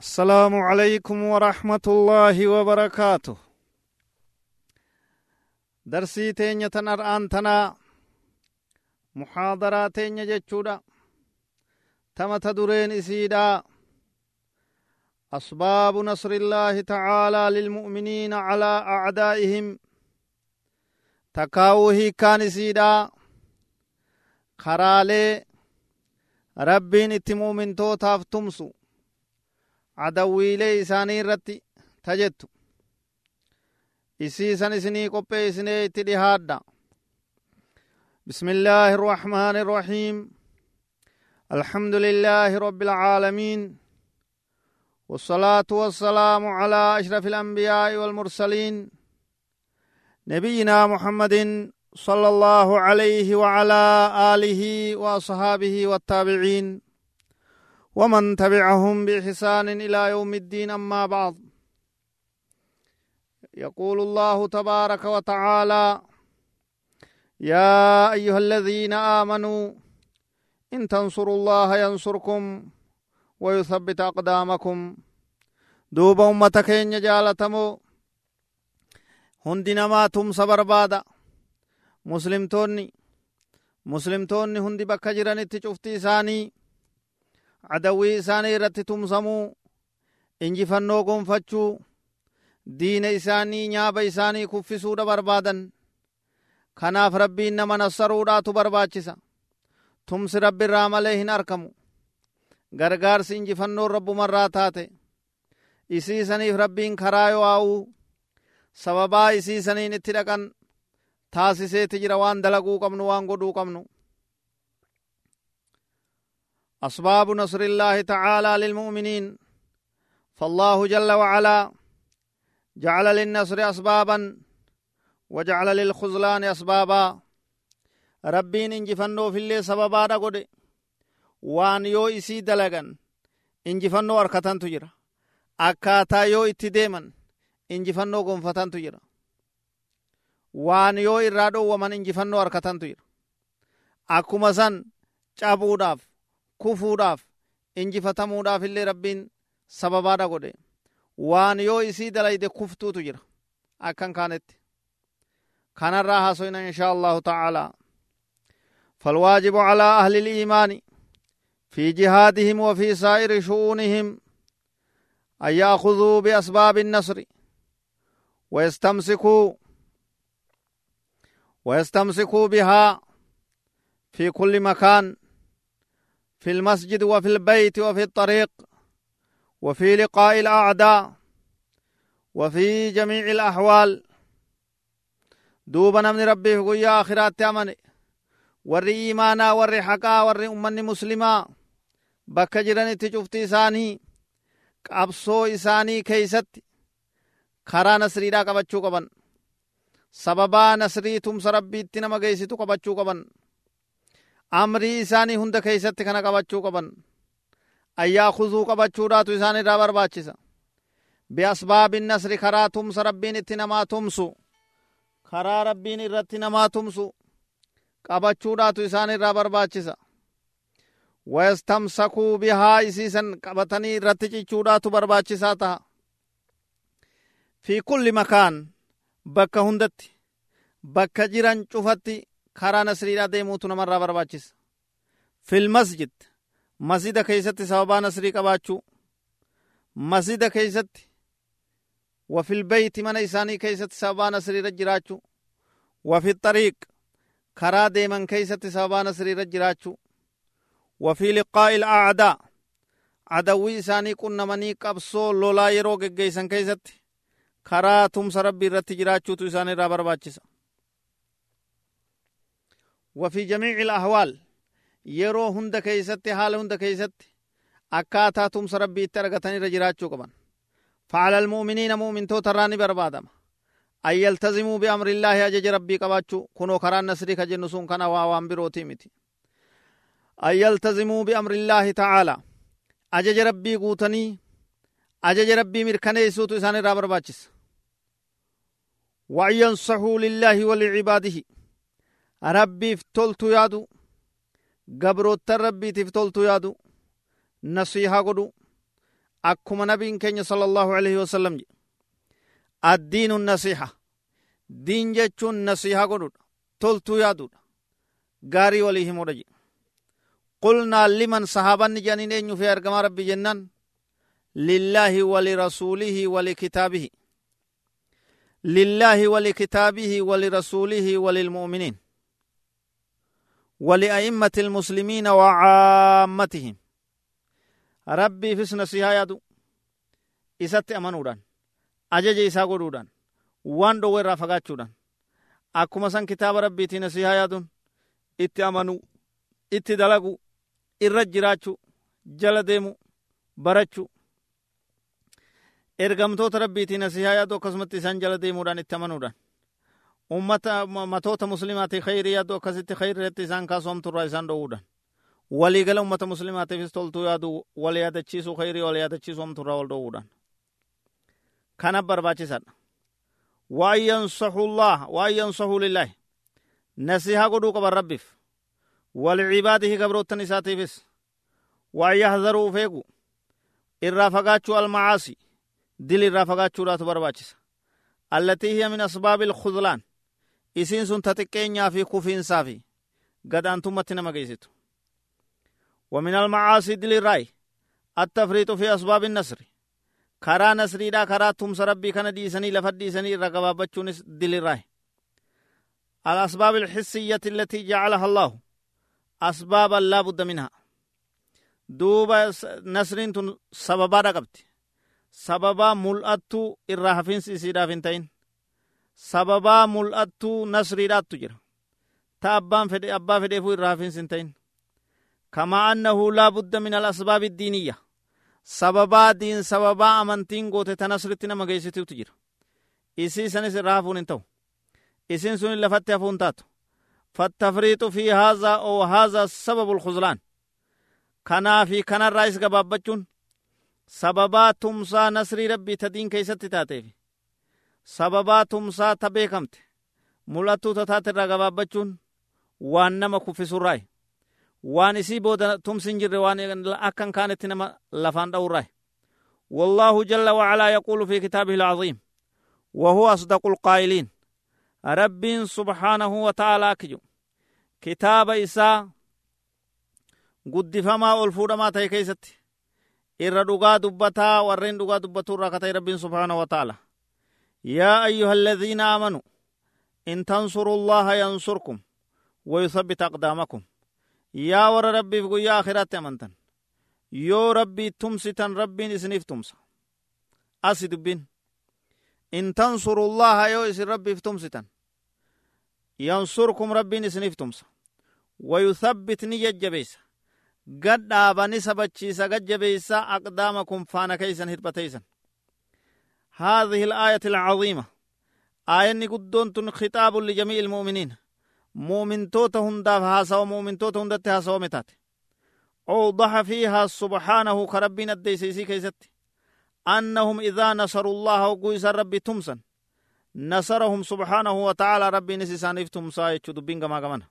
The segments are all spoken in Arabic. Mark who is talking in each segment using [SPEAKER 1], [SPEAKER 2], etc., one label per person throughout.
[SPEAKER 1] السلام عليكم ورحمة الله وبركاته. درسي تينيا تنر أنتنا محاضرة تينيا جتشودا تم تدرين إسيدا أسباب نصر الله تعالى للمؤمنين على أعدائهم تكاوه كان إسيدا خرالي ربين إتمومن تو تافتمسو adawwiilee isaanii irratti tajettu isiisan isinii qopheessinee itti dhihaadha. بسم الله الرحمن الرحيم الحمد لله رب العالمين والصلاة والسلام على أشرف الأنبياء والمرسلين نبينا محمد صلى الله عليه وعلى آله وأصحابه والتابعين ومن تبعهم بإحسان إلى يوم الدين أما بعد. يقول الله تبارك وتعالى يا أيها الذين آمنوا إن تنصروا الله ينصركم ويثبت أقدامكم. دوب أمتك إن جالتمو. namaa tumsa barbaada muslimtoonni muslimtoonni hundi bakka jiranitti cufti isaanii adawwii isaanii irratti tumsamuu injifannoo gonfachuu diina isaanii nyaaba isaanii kuffisuudha barbaadan kanaaf rabbiin nama nassaruudhaatu barbaachisa tumsi rabbi irraa malee hin arkamu gargaarsi injifannoon rabbumarraa taate isiisaniif rabbiin karaa yo'aa'uu sababaa isiisaniin itti dhaqan taasiseeti jira waan dalaguu qabnu waan godhuu qabnu أسباب نصر الله تعالى للمؤمنين. فالله جل وعلا جعل للنصر أسبابا وجعل للخذلان أسبابا. ربين انجفنو في اللي سببا دقود وان يو إسي دلغن. انجفنو أركتان تجرى akkaataa yoo itti deeman injifannoo gonfatantu jira waan yoo irraa dhowwaman injifannoo harkatantu jira akkuma san cabuudhaaf kufuudhaaf injifatamuudhaaf illee rabbiin sababaadha godhe waan yoo isii dalayde kuftuutu jira akkan kaanetti kanarraa hasoyna inshaa allahu tacaala فالواجب على أهل الإيمان في جهادهم وفي سائر شؤونهم أن يأخذوا بأسباب النصر ويستمسكوا ويستمسكوا بها في كل مكان في المسجد وفي البيت وفي الطريق وفي لقاء الأعداء وفي جميع الأحوال. دوبنا من ربي في آخرات امني ور إيمانا ور حقا ور أمني مسلما. بكجرني تشوفتي ساني. ابسو إساني كيست. خرا نسري راك بچو كبن سببا نسري تم سربي تنمغيسي تو amrii isaanii hunda keeysatti kana qabachuu qaban. Ayyaa kuzuu qabachuudhaatu isaan irraa barbaachisa. Biasbaabi nasri karaa tumsa rabbiin itti namaa tumsu. Karaa rabbiin irratti namaa tumsu. Qabachuudhaatu isaan irraa barbaachisa. Wayastamsakuu bihaa isiisan qabatanii irratti cichuudhaatu barbaachisaa taha. Fi kulli makaan bakka hundatti bakka jiran cufatti karaa nasriidha deemuutu namarraa barbaachisa fil masjid masjida keeysatti sababaa nasrii qabaachuu masjida keeysatti wa fil beyti mana isaanii keeysatti sababaa nasriirra jiraachuu wa fi xariiq karaa deeman keeysatti sababaa nasriirra jiraachuu wa fi liqaa'i il'aadaa adawwii isaanii qunnamanii qabsoo lolaa yeroo geggeeysan keeysatti karaa tumsa rabbii irratti jiraachuutu isaan barbaachisa وفي جميع الأهوال yeroo hunda keeysatti haala hunda keeysatti akkaataa tumsa rabbii itti argatanii irra jiraachuu qaban فعلى المؤمنين مؤمن توتران بربادما أن يلتزموا بأمر الله أجج ربي قباتشو كنو كران نسري كجن سون كان واوان بروتي متي أن يلتزموا بأمر الله تعالى أجج ربي قوتني أجج ربي مركني سوتو إسان رابر باتشس. وأن ينصحوا لله ولعباده. Rabbiif toltu yaadu gabroottan rabbiitiif toltu yaadu nasiihaa godhu akkuma nabiin keenya sala allahu alaihi wasalam jedhe addiinu nasiha diin jechuun nasiha godhudha toltuu yaadudha gaarii walii himudha jedhe qulnaa liman sahaabanni jedhaniin eenyu fi ergamaa rabbi jennaan lillaahi walirasuulihi walikitaabihi لله ولكتابه ولرسوله وللمؤمنين ولأئمة المسلمين وعامتهم ربي فسنا سيهايادو isatti amanuudhaan ajaja isaa godhuudhaan waan dhowwe irraa fagaachuudhaan akkuma san kitaaba rabbiitiin asii hayaaduun itti amanuu itti dalagu irra jiraachuu jala deemu barachuu ergamtoota rabbiitiin asii yaadu akkasumatti isaan jala deemuudhaan itti amanuudhaan ummata matoota muslimaati khayrii yaadu akkasitti khayriitti isaan kaasomturraa isaan dhoowuudhaan waliigala ummata muslimaatiifis toltuu yaadu wal yaadachiisuu khayrii wal yaadachiisuu omturraa wal dhoowuudhaan kana barbaachisadha waan yansaxu llah waan yansaxu lillaahi nasihaa godhuu qaban rabbiif walcibaadihi gabroottan isaatiifis waan yahdaruu feegu irraa fagaachuu almacaasi dil irraa fagaachuudhaatu barbaachisa allatii hiya min asbaabi ilkhudlaan isiin sun ta xiqqeenyaa fi kufiinsaa fi gadhaantummatti nama geessitu. ومن المعاصي دل الراي التفريط في أسباب النصر كرا نصري دا كرا تمس ربي كان ديسني لفد ديسني رقبابتشون دل الراي الأسباب الحسية التي جعلها الله أسبابا لا بد منها دوبا تن سببا mul'attuu irraa hafiinsi isiidhaaf hin ta'in. Sababaa mul'attuu nasriidhaattu jira ta abbaan fedhe abbaa fedheefuu irraa hafiinsi hin ta'in kamaa annahu laa budda min alasbaabi diiniyya sababaa diin sababaa amantiin goote ta nasritti nama geessituutu jira isii sanis irraa hafuun hin ta'u isin sun lafatti hafuun taatu fattafriixu fi haazaa oo haazaa sababu lkhuzlaan kanaa fi kanarraas gabaabbachuun sababaa tumsaa nasrii rabbii ta diin keeysatti taateef sababaa tumsaa ta beekamte mul'attuu ta taate irraa gabaabbachuun waan nama kuffisurraayi waan isii booda tumsi hin jirre waan akkan kaanetti nama lafaan dha'urraayi والله جل وعلا يقول في كتابه العظيم وهو أصدق القائلين رب سبحانه وتعالى كجو كتاب إساء قد فما ألفور تهي كيستي irra dhugaa dubbataa warreen dhugaa dubbatu irraa kata'e rabbiin subhaanahu wataala yaa ayyuha alladhiina aamanuu in tansuru llaha yansurkum wayuthabbit aqdaamakum yaa warra rabbiif guyyaa akhiraatti amantan yoo rabbii tumsitan rabbiin isiniif tumsa asi dubbin in tansuru llaha yoo isin rabbiif tumsitan yansurkum rabbiin isiniif tumsa wayuthabbit ni jajjabeeysa gad dhaabani sabachiisa gajjabeeysa aqdaamakum faana keeysan hirphateysan هذه الآية العظيمة. آية قدون تن خطاب لجميع المؤمنين. مؤمن توتا هندا هاسا ومؤمن توتا هندا هاسا ومتات أوضح فيها سبحانه كربين الديسيسي كيست أنهم إذا نصروا الله وقويس ربي تمسا نصرهم سبحانه وتعالى ربي نسيسانيف تمسا يتشو دبين كما كمان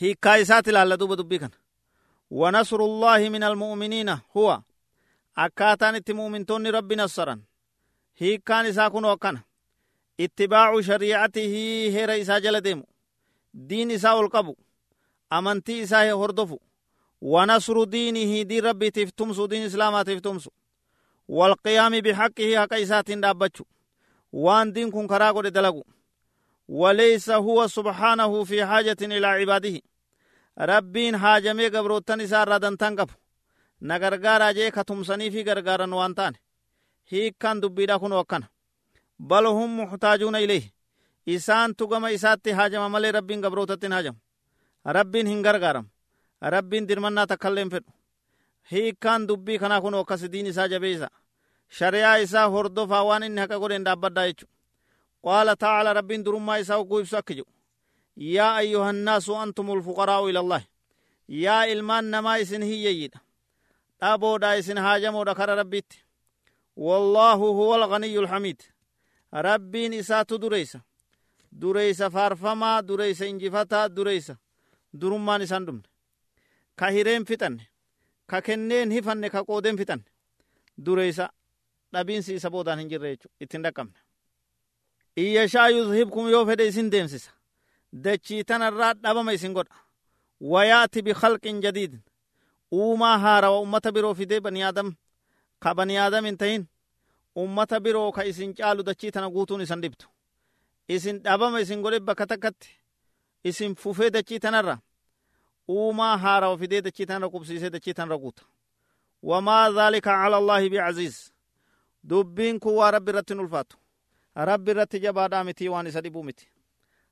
[SPEAKER 1] hiikkaa ilaalla duuba dubbii kana ونصر الله من المؤمنين هو akkaataan itti muumintoonni rabbi nassaran hiikkaan isaa kun akkana ittibaacu shariicatihi heera isaa jala deemu diin isaa ol qabu amantii isaa hordofu diinihi diin rabbiitiif tumsu diin islaamaatiif tumsu walqiyaami bixaqihi haqa isaatiin dhaabbachu waan diin kun karaa godhe dalagu وليس هو سبحانه في حاجة إلى عباده ربين حاجمي قبروتن إسار ردن تنقب نغرغارا جي كتمسني في غرغارا وانتان هي كان دبيدا كن وكان بل هم محتاجون إليه إسان تقم إسات حاجم ملي ربين قبروتتن حاجم ربين هنغرغارم ربين درمنا تكلم فر هي كان دبي كنا كن وكس دين إسا جبيسا شريعة إسا هردفا وان إن حقا قرين دابدا يچو قال تعالى رب درما إسا وقوف سكجو يا أيها الناس أنتم الفقراء إلى الله يا إلمان نما إسن هي يجد أبو دا إسن هاجمو دكر ربيت والله هو الغني الحميد ربين إسا تدريس دريس فارفما دريس إنجفتا دريس درمان إسان دمن كهيرين فتن ka kenneen hifanne ka qoodeen fitan dureeysa dhabiinsi isa boodaan hin jirre jechu ittiin dhaqqabne in yashaa yuzhibkum yoo fedhe isin deemsisa dachii tanarraa dhabama isin godha wayaati bikhalqin jadiidin uumaa haarawa ummata biroo fidee bani aadam ka bani aadam hin tahin ummata biroo ka isin caalu dachii tana guutuun isan dhibtu isin dhabama isin godhe bakka takkatti isin fufee dachii tanarra uumaa haarawa fidee dachii tanarra qubsiisee dachii tanarra guuta wamaa dhaalika cala allaahi bicaziiz dubbiin kun waa rabbi irratti hin ulfaatu rabbi irratti jabaadhaa mitii waan isa dhibuu miti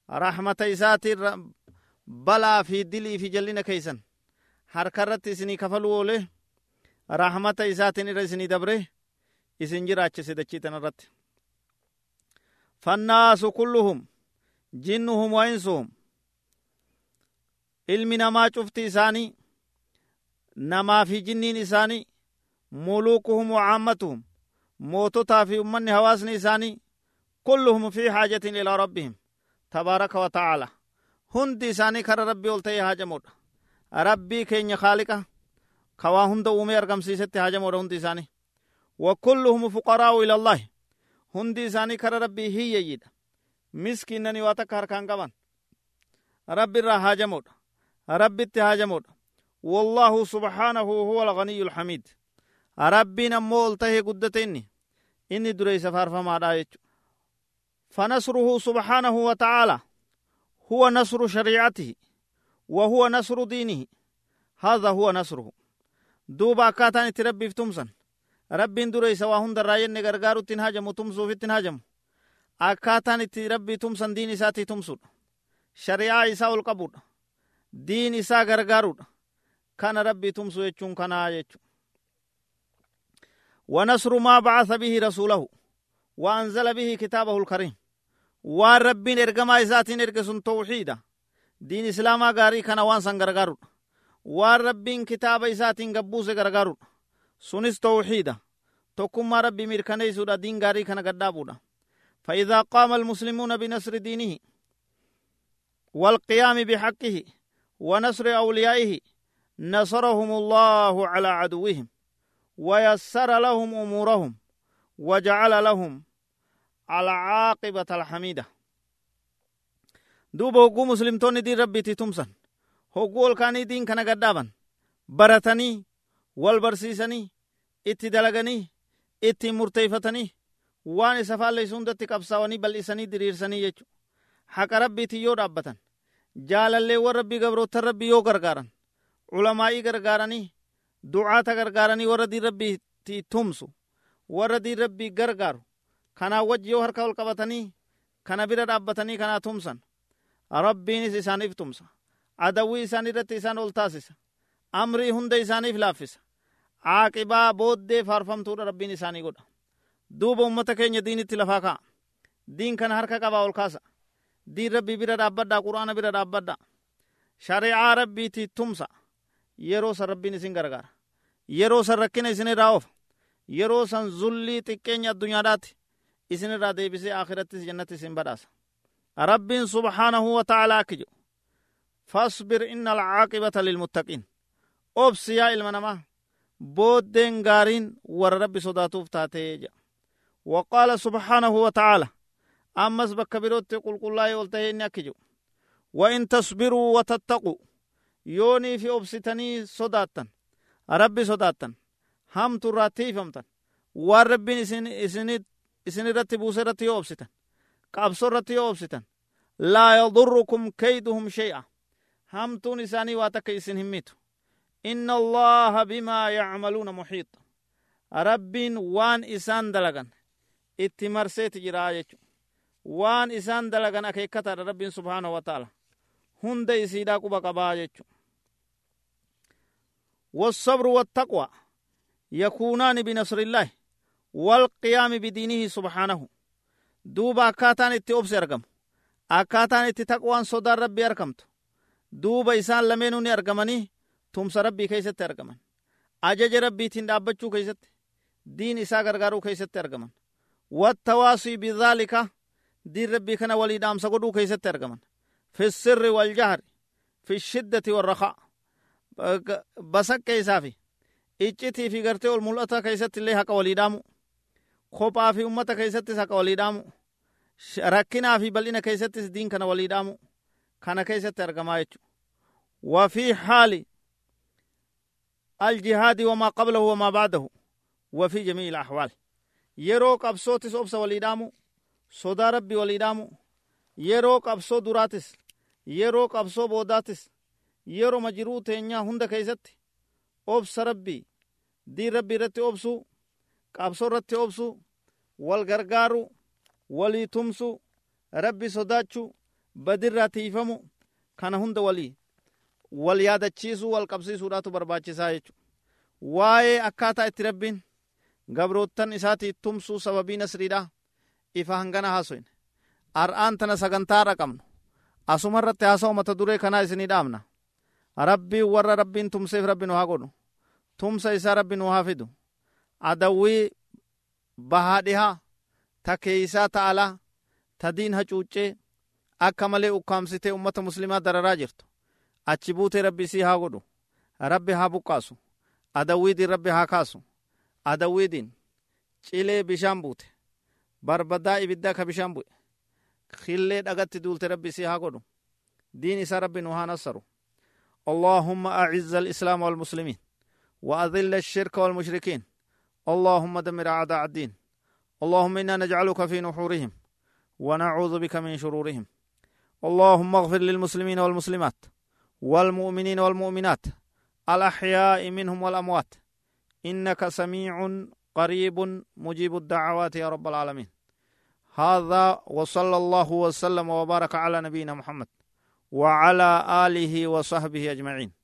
[SPEAKER 1] rahmata isaatiin balaa fi dilii fi jallina keeysan harka irratti isinii kafaluu oole rahmata isaatiin irra isinii dabre isin jiraachise dachii tana irratti fannaasu kulluhum jinnuhum wa insuhum ilmi namaa cufti isaanii namaa fi jinniin isaanii muluukuhum wa caammatuhum moototaa fi ummanni hawaasni isaanii kulluhum fi xaajatin ilaa rabbihim tabaaraka wa tacaala hundi isaanii kara rabbii ol ta'ee haajamuudha rabbii keenya kaaliqa kawaa hunda uumee argamsiisetti haajamuudha hundi isaanii wa kulluhum fuqaraa'u ila allahi hundi isaanii kara rabbii hiyyeeyyiidha miskiinnanii waa takka harkaan qaban rabbi irraa haajamuudha rabbitti haajamuudha والله سبحانه هو الغني الحميد ربنا مول تهي قدت إني إني دري سفار فما دايت فنصره سبحانه وتعالى هو نصر شريعته وهو نصر دينه. هذا هو نصره. دوبا كاتان تربي في تمسن. ربين دري سوا هند راين غرغارو تنهاجم تمسو في تنهاجم. itti rabbii tumsan diin isaatii tumsuudha shari'aa isaa ol qabuudha diin isaa gargaaruudha kana rabbii tumsu jechuun kanaa jechu ونصر ما بعث به رسوله. وأنزل به كتابه الكريم. وان ربين إرقما إساتين إرقسون توحيدا. دين إسلاما غاري كان وان سن غرغارو وان ربين كتاب إساتين قبوس غرغارو سنس توحيدا تكما ربي ميركني سودا دين غاري كان قدابودا فإذا قام المسلمون بنصر دينه والقيام بحقه ونصر أوليائه نصرهم الله على عدوهم ويسر لهم أمورهم وجعل لهم العاقبة الحميدة۔ duuba hogguu muslimtoonnitiin rabbiitti tumsan hogguu olkaaniitiin kana gaddaaban baratanii wal barsiisanii itti dalaganii ittiin murteeyfatanii waan isa faalleysu hundatti qabsaawanii bal'isanii diriirsanii jechu haqa rabbiitiin yoo dhaabbatan jaalalleewwan rabbii gabrootan rabbii yoo gargaaran culamaa'ii gargaaranii ducaata gargaaranii warra diin rabbiitti tumsu warra diin rabbii gargaaru kanaa wajji yoo harka ol qabatanii kana bira dhaabbatanii kanaa tumsan rabbiinis isaaniif tumsa adawwii isaan irratti isaan ol taasisa amrii hunda isaaniif laaffisa caaqibaa booddee faarfamtuudha rabbiin isaanii godha duuba ummata keenya diinitti lafaa ka'a diin kana harka qabaa ol kaasa diin rabbii bira dhaabbadhaa qur'aana bira dhaabbadhaa shari'aa rabbiitii tumsa yeroo san rabbiin isin gargaara yeroo san rakkina isin irraa oofa yeroo san zullii xiqqeenya addunyaadhaatti isin irraa deebisee akhirattis jannatti isin badhaasa jedhu fasbir inna alcaaqibata lilmuttaqiin obsi yaa ilma namaa booddeen gaariin warra rabbi sodaatuuf taatee jedha وقال سبحانه وتعالى أمس بك بروت قل قل لا يولته إني أكجو وإن تصبروا وتتقوا يوني في أبستني صداتا ربي صداتا هم تراتي فمتا والرب إسن إسن إسن رتي بوس رتي أبستا قبص رتي أبستا لا يضركم كيدهم شيئا. هم تون إساني واتك إسن هميتو. إن الله بما يعملون محيط. رب وان إسان دلغن. jira jechu waan isaan dalagan akeekkataadha rabbiin subhaanahu wa ta'ala hunda isiidhaa quba qabaa jechu والصبر والتقوى. يكونان بنصر الله. والقيام بدينه سبحانه. دوبا أكاتان اتي أبس أرقم أكاتان اتي تقوان صدار ربي أرقمت دوبا إسان لمنوني أرقمني تمس ربي كيست أرقمن أجج ربي تندابچو كيست دين إسا غرغارو كيست أرقمن والتواصي بذلك دين ربي كان ولي دام سقدو كيست أرقمن في السر والجهر في الشدة والرخاء بسك كيسافي iccitii fi gartee ol mul'ata keessatti illee haqa walii dhaamu. Kophaa fi ummata keessattis haqa walii dhaamu rakkinaa fi bal'ina keessattis diin kana walii dhaamu kana keessatti argamaa jechu وفي حال الجهاد وما قبله وما بعده وفي جميع الأحوال yeroo qabsootis obsa walii dhaamu sodaa rabbi walii dhaamu yeroo qabsoo duraatis yeroo qabsoo boodaatis yeroo majiruu teenyaa hunda keeysatti obsa rabbii diin rabbii irratti obsuu qabsoo irratti obsuu wal gargaaru walii tumsu rabbi sodaachuu badirraa tiifamu kana hunda walii wal yaadachiisuu wal qabsiisuudhaatu barbaachisaa jechu waa'ee akkaataa itti rabbiin gabroottan isaatii tumsuu sababii nasriidha ifa hangana haasoyne ar'aan tana sagantaarra qabnu asuma irratti haasa'u mata duree kanaa isinii dhaamna rabbiin warra rabbiin tumseef rabbi nu haa godhu tumsa isaa rabbi nu haa fidu adawwii bahaa dhihaa ta keeysaa ta alaa ta diin hacuuccee akka malee ukkaamsitee ummata muslimaa dararaa jirtu achi buutee rabbi isii haa godhu rabbi haa buqqaasu adawwiidin rabbi haa kaasu adawwiidin cilee bishaan buute barbadaa ibiddaa ka bishaan bu'e killee dhagatti duulte rabbi isii haa godhu diin isaa rabbi nu haa اللهم أعز الإسلام والمسلمين وأذل الشرك والمشركين اللهم دمر أعداء الدين. اللهم إنا نجعلك في نحورهم ونعوذ بك من شرورهم. اللهم اغفر للمسلمين والمسلمات والمؤمنين والمؤمنات الأحياء منهم والأموات. إنك سميع قريب مجيب الدعوات يا رب العالمين. هذا وصلى الله وسلم وبارك على نبينا محمد وعلى آله وصحبه أجمعين.